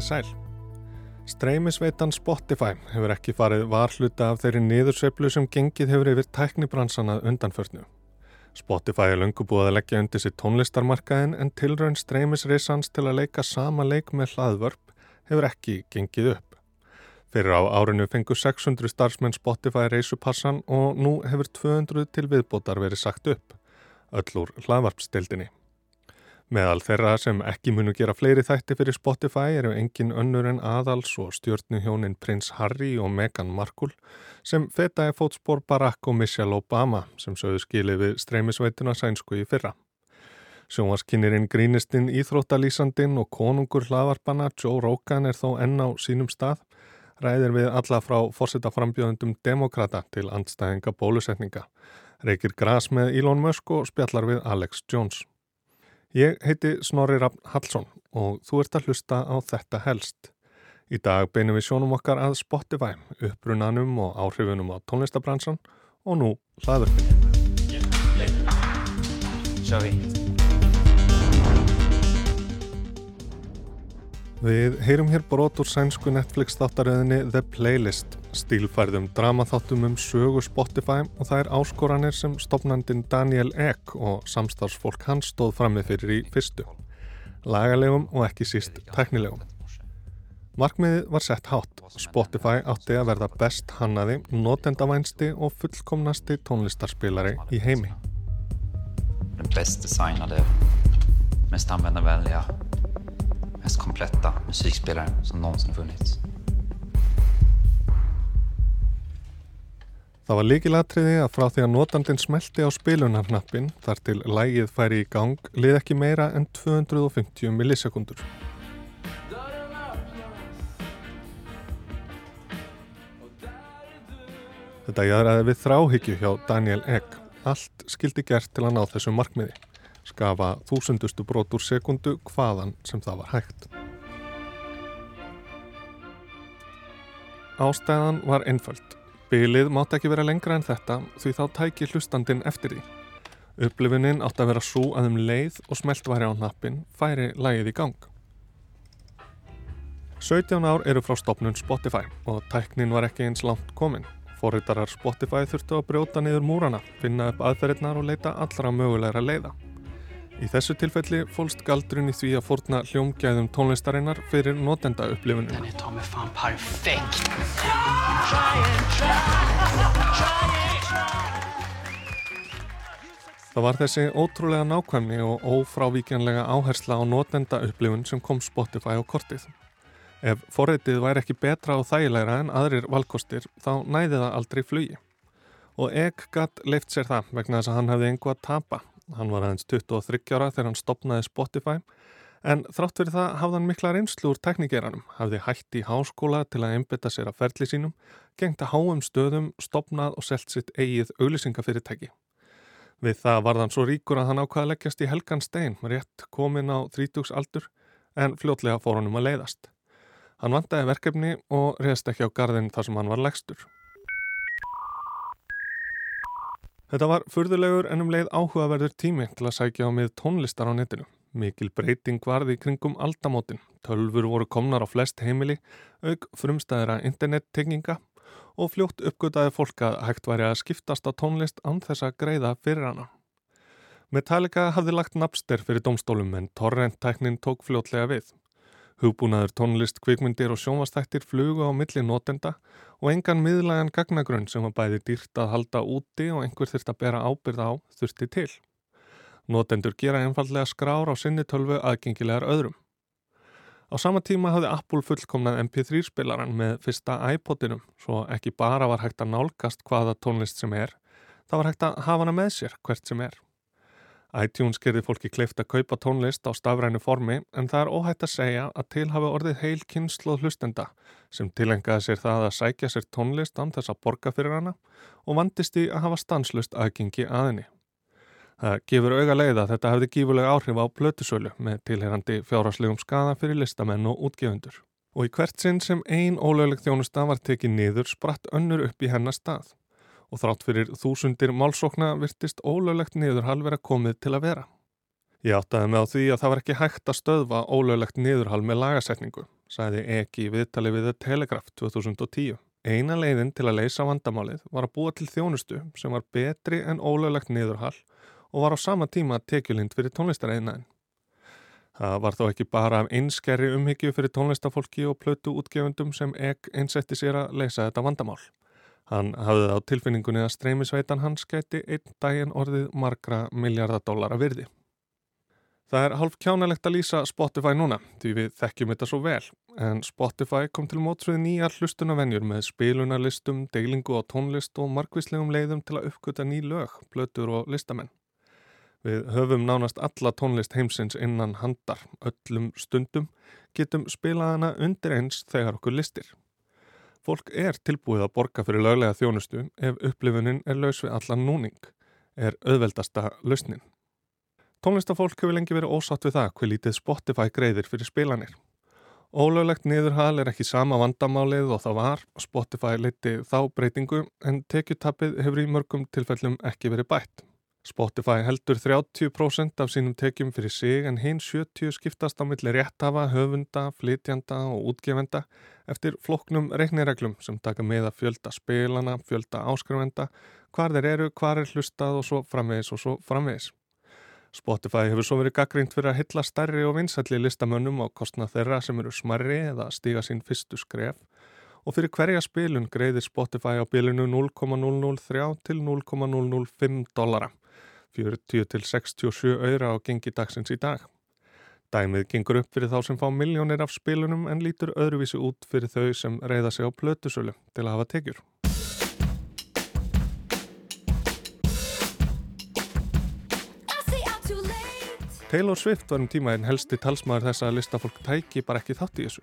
Komiði sæl. Streymisveitan Spotify hefur ekki farið varhluta af þeirri niðursveiflu sem gengið hefur yfir tæknibransana undanförnu. Spotify er lungu búið að leggja undir sitt tónlistarmarkaðin en tilraun streymisreisans til að leika sama leik með hlaðvörp hefur ekki gengið upp. Fyrir á árinu fengu 600 starfsmenn Spotify reysupassan og nú hefur 200 til viðbótar verið sagt upp, öll úr hlaðvarpstildinni. Meðal þeirra sem ekki munu gera fleiri þætti fyrir Spotify eru engin önnur en aðals og stjórnuhjónin prins Harry og Meghan Markle sem fetaði fótspór Barack og Michelle Obama sem sögðu skilið við streymisveituna sænsku í fyrra. Sjónvarskinnirinn grínistinn Íþróttalýsandinn og konungur hlaðvarpana Joe Rogan er þó enn á sínum stað, ræðir við alla frá fórsetaframbjöðundum demokrata til andstæðinga bólusetninga, reykir gras með Elon Musk og spjallar við Alex Jones. Ég heiti Snorri Raffn Hallsson og þú ert að hlusta á þetta helst. Í dag beinum við sjónum okkar að Spotify, upprunanum og áhrifunum á tónlistabransan og nú hlaðurfinn. Við heyrum hér brot úr sænsku Netflix þáttaröðinni The Playlist, stílfærðum dramaþáttum um sögu Spotify og það er áskoranir sem stopnandin Daniel Ek og samstarfsfólk hans stóð frammið fyrir í fyrstu. Lagalegum og ekki síst teknilegum. Markmiðið var sett hátt. Spotify átti að verða best hannaði, notendavænsti og fullkomnasti tónlistarspilari í heimi. Den bäst designade, mest användarvänliga, mest kompletta musikspelaren som någonsin funnits. Það var líkilatriði að frá því að notandin smelti á spilunarknappin þar til lægið færi í gang lið ekki meira en 250 millisekundur. Þetta jæðraði við þráhyggju hjá Daniel Egg. Allt skildi gert til að ná þessu markmiði. Skafa þúsundustu brot úr sekundu hvaðan sem það var hægt. Ástæðan var einföld. Bilið mátt ekki vera lengra en þetta því þá tæki hlustandin eftir því. Upplifunin átt að vera svo að um leið og smelt væri á nappin færi lægið í gang. 17 ár eru frá stopnun Spotify og tæknin var ekki eins langt komin. Forritarar Spotify þurftu að brjóta niður múrana, finna upp aðferðirnar og leita allra mögulegra leiða. Í þessu tilfelli fólst galdrun í því að fórna hljómgæðum tónlistarinnar fyrir notenda upplifunum. Den är ta mig fan perfekt. Það var þessi ótrúlega nákvæmni og ófrávíkjanlega áhersla á notenda upplifun sem kom Spotify á kortið. Ef forritið væri ekki betra og þægilegra en aðrir valkostir þá næði það aldrei flugi. Og Egg gatt leift sér það vegna þess að hann hefði einhvað að tapa. Hann var aðeins 23 ára þegar hann stopnaði Spotify en þrátt fyrir það hafði hann mikla reynslu úr teknigeranum, hafði hætt í háskóla til að einbytta sér að ferli sínum, gengt að háum stöðum, stopnað og selt sitt eigið auglýsingafyrirtæki. Við það var hann svo ríkur að hann ákvaði að leggjast í helgan stein, rétt komin á 30 aldur, en fljótlega fór honum að leiðast. Hann vandaði verkefni og reyðst ekki á gardin þar sem hann var legstur. Þetta var furðulegur en um leið áhugaverður tími til að sækja á mið tónlistar á netinu. Mikil breyting varði kringum aldamótin. Tölfur voru komnar á flest heimili, auk frumstæðira internettenginga og fljótt uppgötaði fólk að hægt væri að skiptast á tónlist án þess að greiða fyrir hana. Metallica hafði lagt napster fyrir domstólum en torrent-tæknin tók fljótlega við. Hugbúnaður tónlist, kvikmyndir og sjónvastættir flugu á milli notenda og engan miðlagan gagnagrunn sem var bæði dýrt að halda úti og einhver þurft að bera ábyrða á þurfti til. Notendur gera einfallega skrár á sinni tölvu aðgengilegar öðrum. Á sama tíma hafði Apple fullkomnað MP3 spilaran með fyrsta iPodinum svo ekki bara var hægt að nálgast hvaða tónlist sem er, það var hægt að hafa hana með sér hvert sem er. iTunes gerði fólki kleift að kaupa tónlist á stafrænu formi en það er óhætt að segja að til hafi orðið heil kynnslóð hlustenda sem tilengaði sér það að sækja sér tónlist án þess að borga fyrir hana og vandist í að hafa stanslust aðgengi aðinni. Það gefur auga leið að þetta hefði gífulega áhrif á plötusölu með tilherandi fjárhagslegum skada fyrir listamenn og útgefundur. Og í hvert sinn sem ein ólögleg þjónusta var tekið niður spratt önnur upp í hennar stað. Og þrátt fyrir þúsundir málsókna virtist ólöglegt niðurhal vera komið til að vera. Ég áttaði með á því að það var ekki hægt að stöðva ólöglegt niðurhal með lagasetningu. sagði ekki viðtali við The Telegraph 2010. Eina leiðin til að leysa vandamálið var að búa til þjónustu sem var betri en ólöglegt niðurhall og var á sama tíma tekjulind fyrir tónlistareiðnaðin. Það var þó ekki bara af einskerri umhyggju fyrir tónlistafólki og plötu útgefundum sem Egg einsetti sér að leysa þetta vandamál. Hann hafði á tilfinningunni að streymisveitan hans gæti einn daginn orðið margra miljardadólara virði. Það er halv kjánalegt að lýsa Spotify núna, því við þekkjum þetta svo vel, en Spotify kom til mótsvið nýjar hlustunavenjur með spilunarlistum, deilingu á tónlist og markvíslegum leiðum til að uppgöta ný lög, blötur og listamenn. Við höfum nánast alla tónlist heimsins innan handar, öllum stundum, getum spilaðana undir eins þegar okkur listir. Fólk er tilbúið að borga fyrir löglega þjónustu ef upplifunin er laus við allan núning, er auðveldasta lausnin. Tónlistafólk hefur lengi verið ósátt við það hver lítið Spotify greiðir fyrir spilanir. Ólöglegt niðurhal er ekki sama vandamálið og það var. Spotify liti þá breytingu en tekjutappið hefur í mörgum tilfellum ekki verið bætt. Spotify heldur 30% af sínum tekjum fyrir sig en hinn 70 skiptast á milli réttafa, höfunda, flytjanda og útgefenda eftir floknum reiknireglum sem taka með að fjölda spilana, fjölda áskrifenda, hvar þeir eru, hvar er hlustað og svo framvegis og svo framvegis. Spotify hefur svo verið gaggrínt fyrir að hylla stærri og vinsalli listamönnum á kostna þeirra sem eru smarri eða stíga sín fyrstu skref og fyrir hverja spilun greiðir Spotify á bilinu 0,003 til 0,005 dollara, 40 til 67 öyra á gengi dagsins í dag. Dæmið gengur upp fyrir þá sem fá miljónir af spilunum en lítur öðruvísi út fyrir þau sem reyða sig á plötusölu til að hafa tekjur. Taylor Swift var um tíma einn helsti talsmaður þess að listafólk tæki bara ekki þátt í þessu.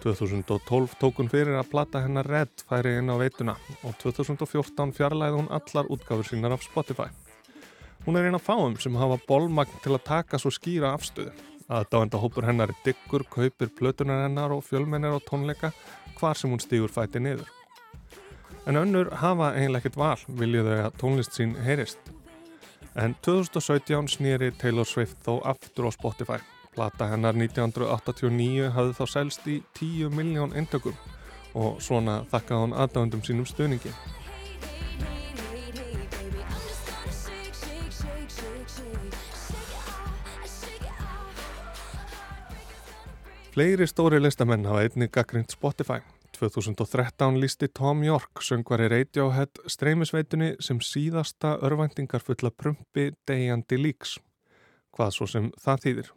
2012 tók hún fyrir að plata hennar Red færi inn á veituna og 2014 fjarlæði hún allar útgáfur sínar af Spotify. Hún er eina fáum sem hafa bólmagn til að taka svo skýra afstöðu. Aðdáenda hópur hennar er diggur, kaupir plötunar hennar og fjölmennir á tónleika hvar sem hún stýgur fæti niður. En önnur hafa eiginlega ekkert val viljuðu að tónlist sín heyrist. En 2017 snýri Taylor Swift þó aftur á Spotify. Plata hennar 1989 hafði þá selst í 10 miljón eintökum og svona þakkaði hann aðdáðundum sínum stuðningi. Fleiri stóri listamenn hafa einnig gaggrind Spotify. 2013 lísti Tom York, söngvari Radiohead, streymisveitunni sem síðasta örvæntingarfulla prumpi degjandi líks. Hvað svo sem það þýðir.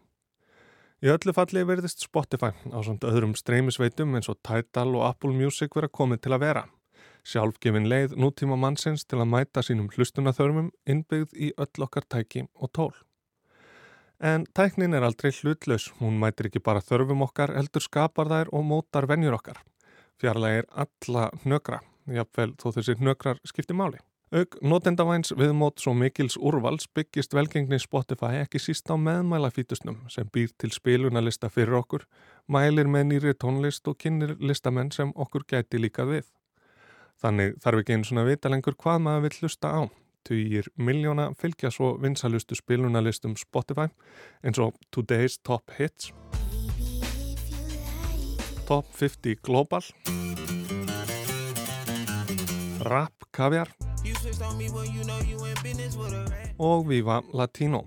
Í öllu falli verðist Spotify á samt öðrum streymisveitum eins og Tidal og Apple Music vera komið til að vera. Sjálfgefin leið nútíma mannsins til að mæta sínum hlustunathörmum innbyggð í öll okkar tæki og tól. En tæknin er aldrei hlutlaus, hún mætir ekki bara þörfum okkar, heldur skapar þær og mótar vennjur okkar fjarlægir alla hnökra, jáfnvel þó þessi hnökrar skipti máli. Aug notendavæns viðmót svo mikils úrvals byggist velgengni Spotify ekki síst á meðmælafítusnum sem býr til spilunarlista fyrir okkur, mælir með nýri tónlist og kynir listamenn sem okkur gæti líka við. Þannig þarf ekki eins og að vita lengur hvað maður vill lusta á. Tugir miljóna fylgja svo vinsalustu spilunarlistum Spotify eins og Today's Top Hits Top 50 Global Rap Kaviar og Viva Latino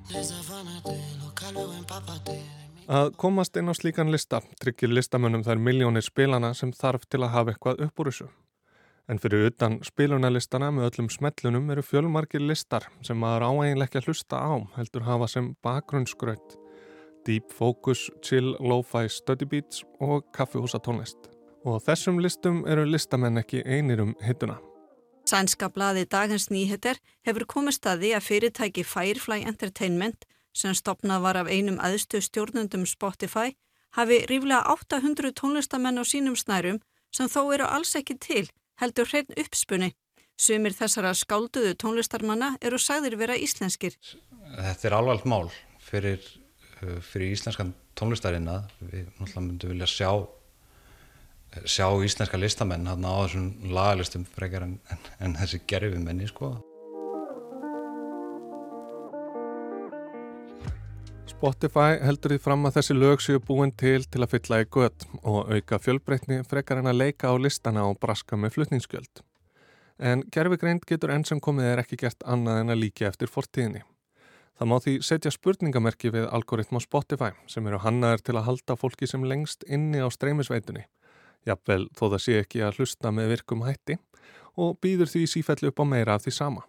Að komast inn á slíkan lista tryggir listamönnum þær miljónir spilana sem þarf til að hafa eitthvað upp úr þessu. En fyrir utan spilunarlistana með öllum smellunum eru fjölmarkir listar sem maður að hlusta á heldur hafa sem bakgrunnsgröð Deep Focus, Chill, Lo-Fi Study Beats og Kaffihúsa tónlist. Og þessum listum eru listamenn ekki einir um hittuna. Sænska blaði Dagins Nýheter hefur komið staði að fyrirtæki Firefly Entertainment sem stopnað var af einum aðstu stjórnundum Spotify hafi ríflega 800 tónlistamenn á sínum snærum sem þó eru alls ekki til heldur hrein uppspunni. Sumir þessara skálduðu tónlistarmanna eru sagðir vera íslenskir. Þetta er alveg mál fyrir Eh, fyrir íslenskan tónlistarina við myndum vilja sjá sjá íslenska listamenn á þessum lagalistum frekar en, en, en þessi gerfimenni sko Spotify heldur því fram að þessi lög séu búin til til að fylla í gött og auka fjölbreytni frekar en að leika á listana og braska með flutningsgjöld. En gerfigreind getur enn sem komið er ekki gert annað en að líka eftir fortíðinni. Það má því setja spurningamerki við algoritma Spotify sem eru hannaður til að halda fólki sem lengst inni á streymisveitunni. Jafnvel þó það sé ekki að hlusta með virkum hætti og býður því sífellu upp á meira af því sama.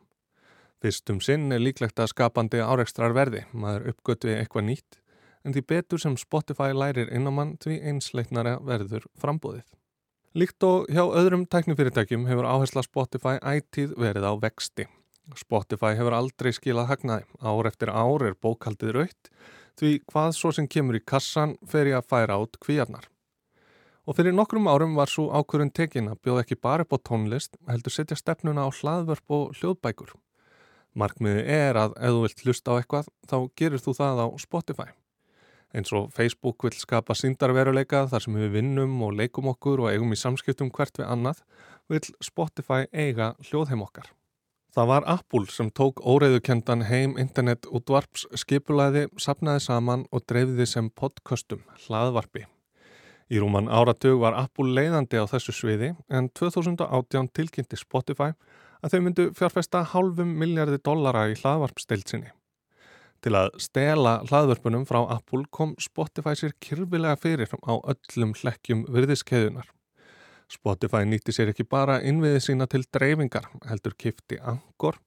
Fyrstum sinn er líklegt að skapandi áreikstrar verði, maður uppgötu eitthvað nýtt, en því betur sem Spotify lærir innamann því einsleiknara verður frambóðið. Líkt og hjá öðrum tæknifyrirtækjum hefur áhersla Spotify ætið verið á vexti. Spotify hefur aldrei skilað hagnaði, ár eftir ár er bókaldið raut, því hvað svo sem kemur í kassan fer ég að færa át kvíarnar. Og fyrir nokkrum árum var svo ákvörðun tekin að bjóða ekki bara upp á tónlist, heldur setja stefnuna á hlaðvörp og hljóðbækur. Markmiði er að ef þú vilt hlusta á eitthvað, þá gerir þú það á Spotify. Eins og Facebook vil skapa síndarveruleika þar sem við vinnum og leikum okkur og eigum í samskiptum hvert við annað, vil Spotify eiga hljóðheim okkar. Það var Apple sem tók óreiðukendan heim internet útvarps skipulæði, sapnaði saman og dreifði sem podcastum, hlaðvarpi. Í rúman áratug var Apple leiðandi á þessu sviði en 2018 tilkynnti Spotify að þau myndu fjárfesta hálfum miljardi dollara í hlaðvarpsdeilsinni. Til að stela hlaðvörpunum frá Apple kom Spotify sér kyrfilega fyrir á öllum hlekkjum virðiskeiðunar. Spotify nýtti sér ekki bara innviði sína til dreifingar, heldur kifti Angor,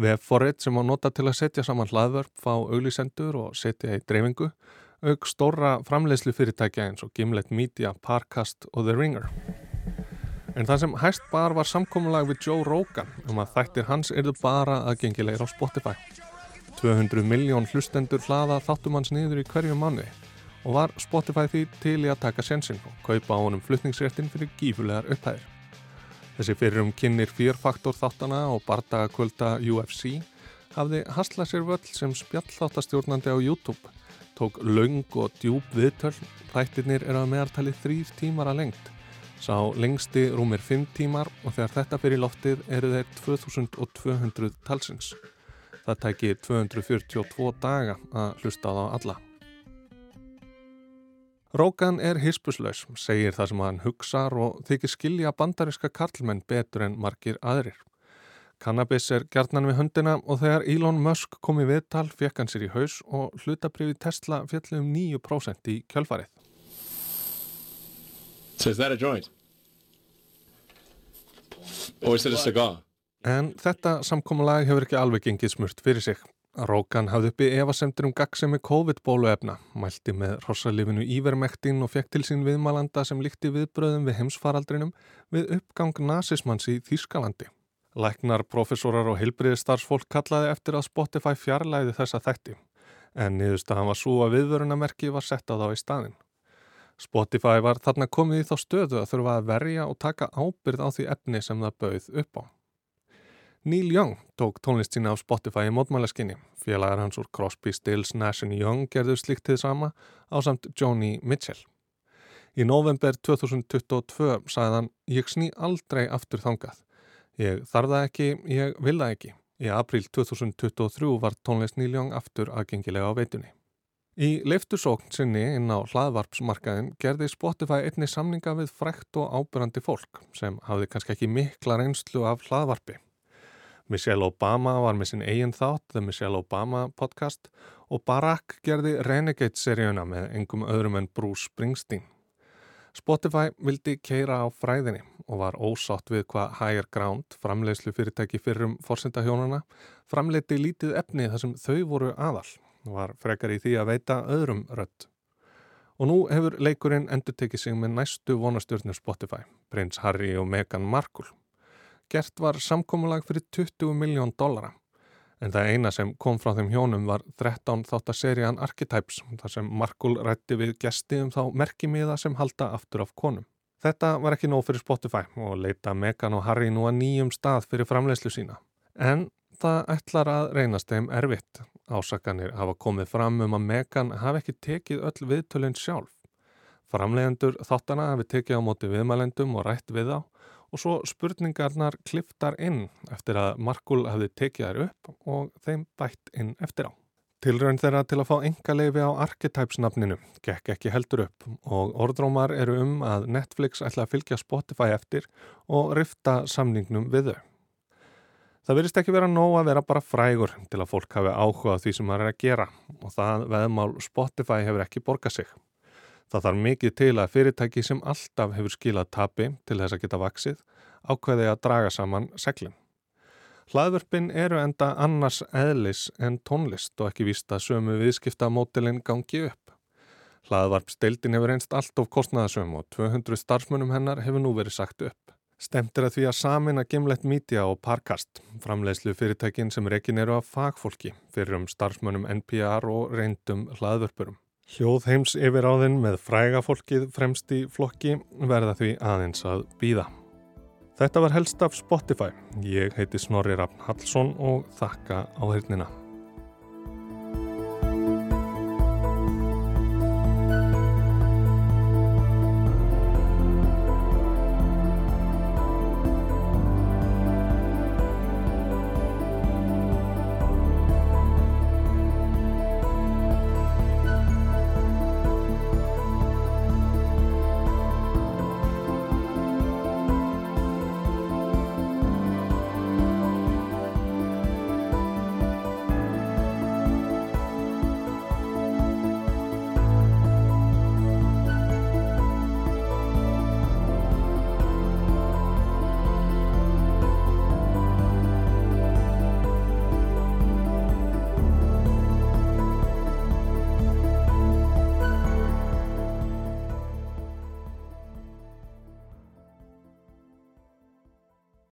vefforrið sem á nota til að setja saman hlaðvörp, fá auglisendur og setja í dreifingu, auk stóra framleiðslu fyrirtækja eins og Gimlet Media, Parcast og The Ringer. En það sem hæst bar var samkómulag við Joe Rogan um að þættir hans erðu bara aðgengilegir á Spotify. 200 miljón hlustendur hlaða þáttum hans niður í hverju manni og var Spotify því til í að taka sensin og kaupa á honum flutningsréttin fyrir gífulegar upphæðir. Þessi fyrir um kynir fyrrfaktor þáttana og bardagakvölda UFC hafði haslað sér völl sem spjallþáttastjórnandi á YouTube, tók laung og djúb viðtöl, þættirnir er að meðartali þrýr tímar að lengt Sá lengsti rúmir 5 tímar og þegar þetta fyrir loftið eru þeir 2200 talsins. Það tæki 242 daga að hlusta á það alla. Rógan er hispuslaus, segir það sem hann hugsar og þykir skilja bandariska karlmenn betur en margir aðrir. Cannabis er gerðnan við höndina og þegar Elon Musk kom í viðtal fekk hann sér í haus og hlutabriði Tesla fjallum 9% í kjölfarið. So is that a joint? Or is it a cigar? En þetta samkómulag hefur ekki alveg gengið smurt fyrir sig. Rókan hafði uppi evasemtur um gagsemi COVID-bóluefna, mælti með rossalifinu Ívermektin og fekk til sín viðmælanda sem líkti viðbröðum við heimsfaraldrinum við uppgang nazismanns í Þýskalandi. Læknar, profesorar og heilbriðistarfsfólk kallaði eftir að Spotify fjarlæði þessa þætti, en niðurstaðan var svo að viðvörunamerki var sett á þá í staðin. Spotify var þarna komið í þá stöðu að þurfa að verja og taka ábyrð á því efni sem það bauð upp á. Neil Young tók tónlist sína á Spotify í mótmælaskinni. Félagar hans úr Crosby, Stills, Nash & Young gerðu slikt til sama á samt Joni Mitchell. Í november 2022 sagði hann Ég sný aldrei aftur þangað. Ég þarf það ekki, ég vil það ekki. Í april 2023 var tónlist Neil Young aftur aðgengilega á veitunni. Í leiftusókn sinni inn á hlaðvarpsmarkaðin gerði Spotify einni samninga við frekt og ábyrrandi fólk sem hafði kannski ekki mikla reynslu af hlaðvarpi. Michelle Obama var með sinn eigin þátt, The Michelle Obama podcast og Barack gerði Renegade-seríuna með engum öðrum en Bruce Springsteen. Spotify vildi keira á fræðinni og var ósátt við hvað Higher Ground, framleiðslu fyrirtæki fyrrum fórsendahjónana, framleiti lítið efni þar sem þau voru aðal var frekar í því að veita öðrum rött. Og nú hefur leikurinn endur tekið sig með næstu vonastjórnir Spotify, prins Harry og Meghan Markle. Gert var samkómulag fyrir 20 miljón dollara, en það eina sem kom frá þeim hjónum var 13 þáttaserían Archetypes, þar sem Markle rætti við gesti um þá merkimiða sem halda aftur af konum. Þetta var ekki nóg fyrir Spotify og leita Meghan og Harry nú að nýjum stað fyrir framlegslu sína. En það ætlar að reynast þeim erfitt. Ásakanir hafa komið fram um að Megan hafi ekki tekið öll viðtölinn sjálf. Framlegendur þáttana hafi tekið á móti viðmælendum og rætt við á og svo spurningarnar kliftar inn eftir að Markul hafi tekið þær upp og þeim bætt inn eftir á. Tilraun þeirra til að fá enga leifi á Archetypes nafninu gekk ekki heldur upp og orðrómar eru um að Netflix ætla að fylgja Spotify eftir og rifta samningnum við þau. Það verist ekki vera nóg að vera bara frægur til að fólk hafi áhuga því sem það er að gera og það veðmál Spotify hefur ekki borgað sig. Það þarf mikið til að fyrirtæki sem alltaf hefur skilað tapi til þess að geta vaksið ákveði að draga saman seglum. Hlaðvörpin eru enda annars eðlis en tónlist og ekki vísta sömu viðskiptamótilinn gangi upp. Hlaðvarpsteildin hefur einst allt of kostnaðasömu og 200 starfsmunum hennar hefur nú verið sagt upp. Stemt er að því að samina Gimlet Media og Parkast, framleiðslu fyrirtækin sem rekin eru af fagfólki fyrir um starfsmunum NPR og reyndum hlaðvörpurum. Hljóð heims yfir á þinn með fræga fólkið fremst í flokki verða því aðeins að býða. Þetta var helst af Spotify. Ég heiti Snorri Rafn Hallsson og þakka á hernina.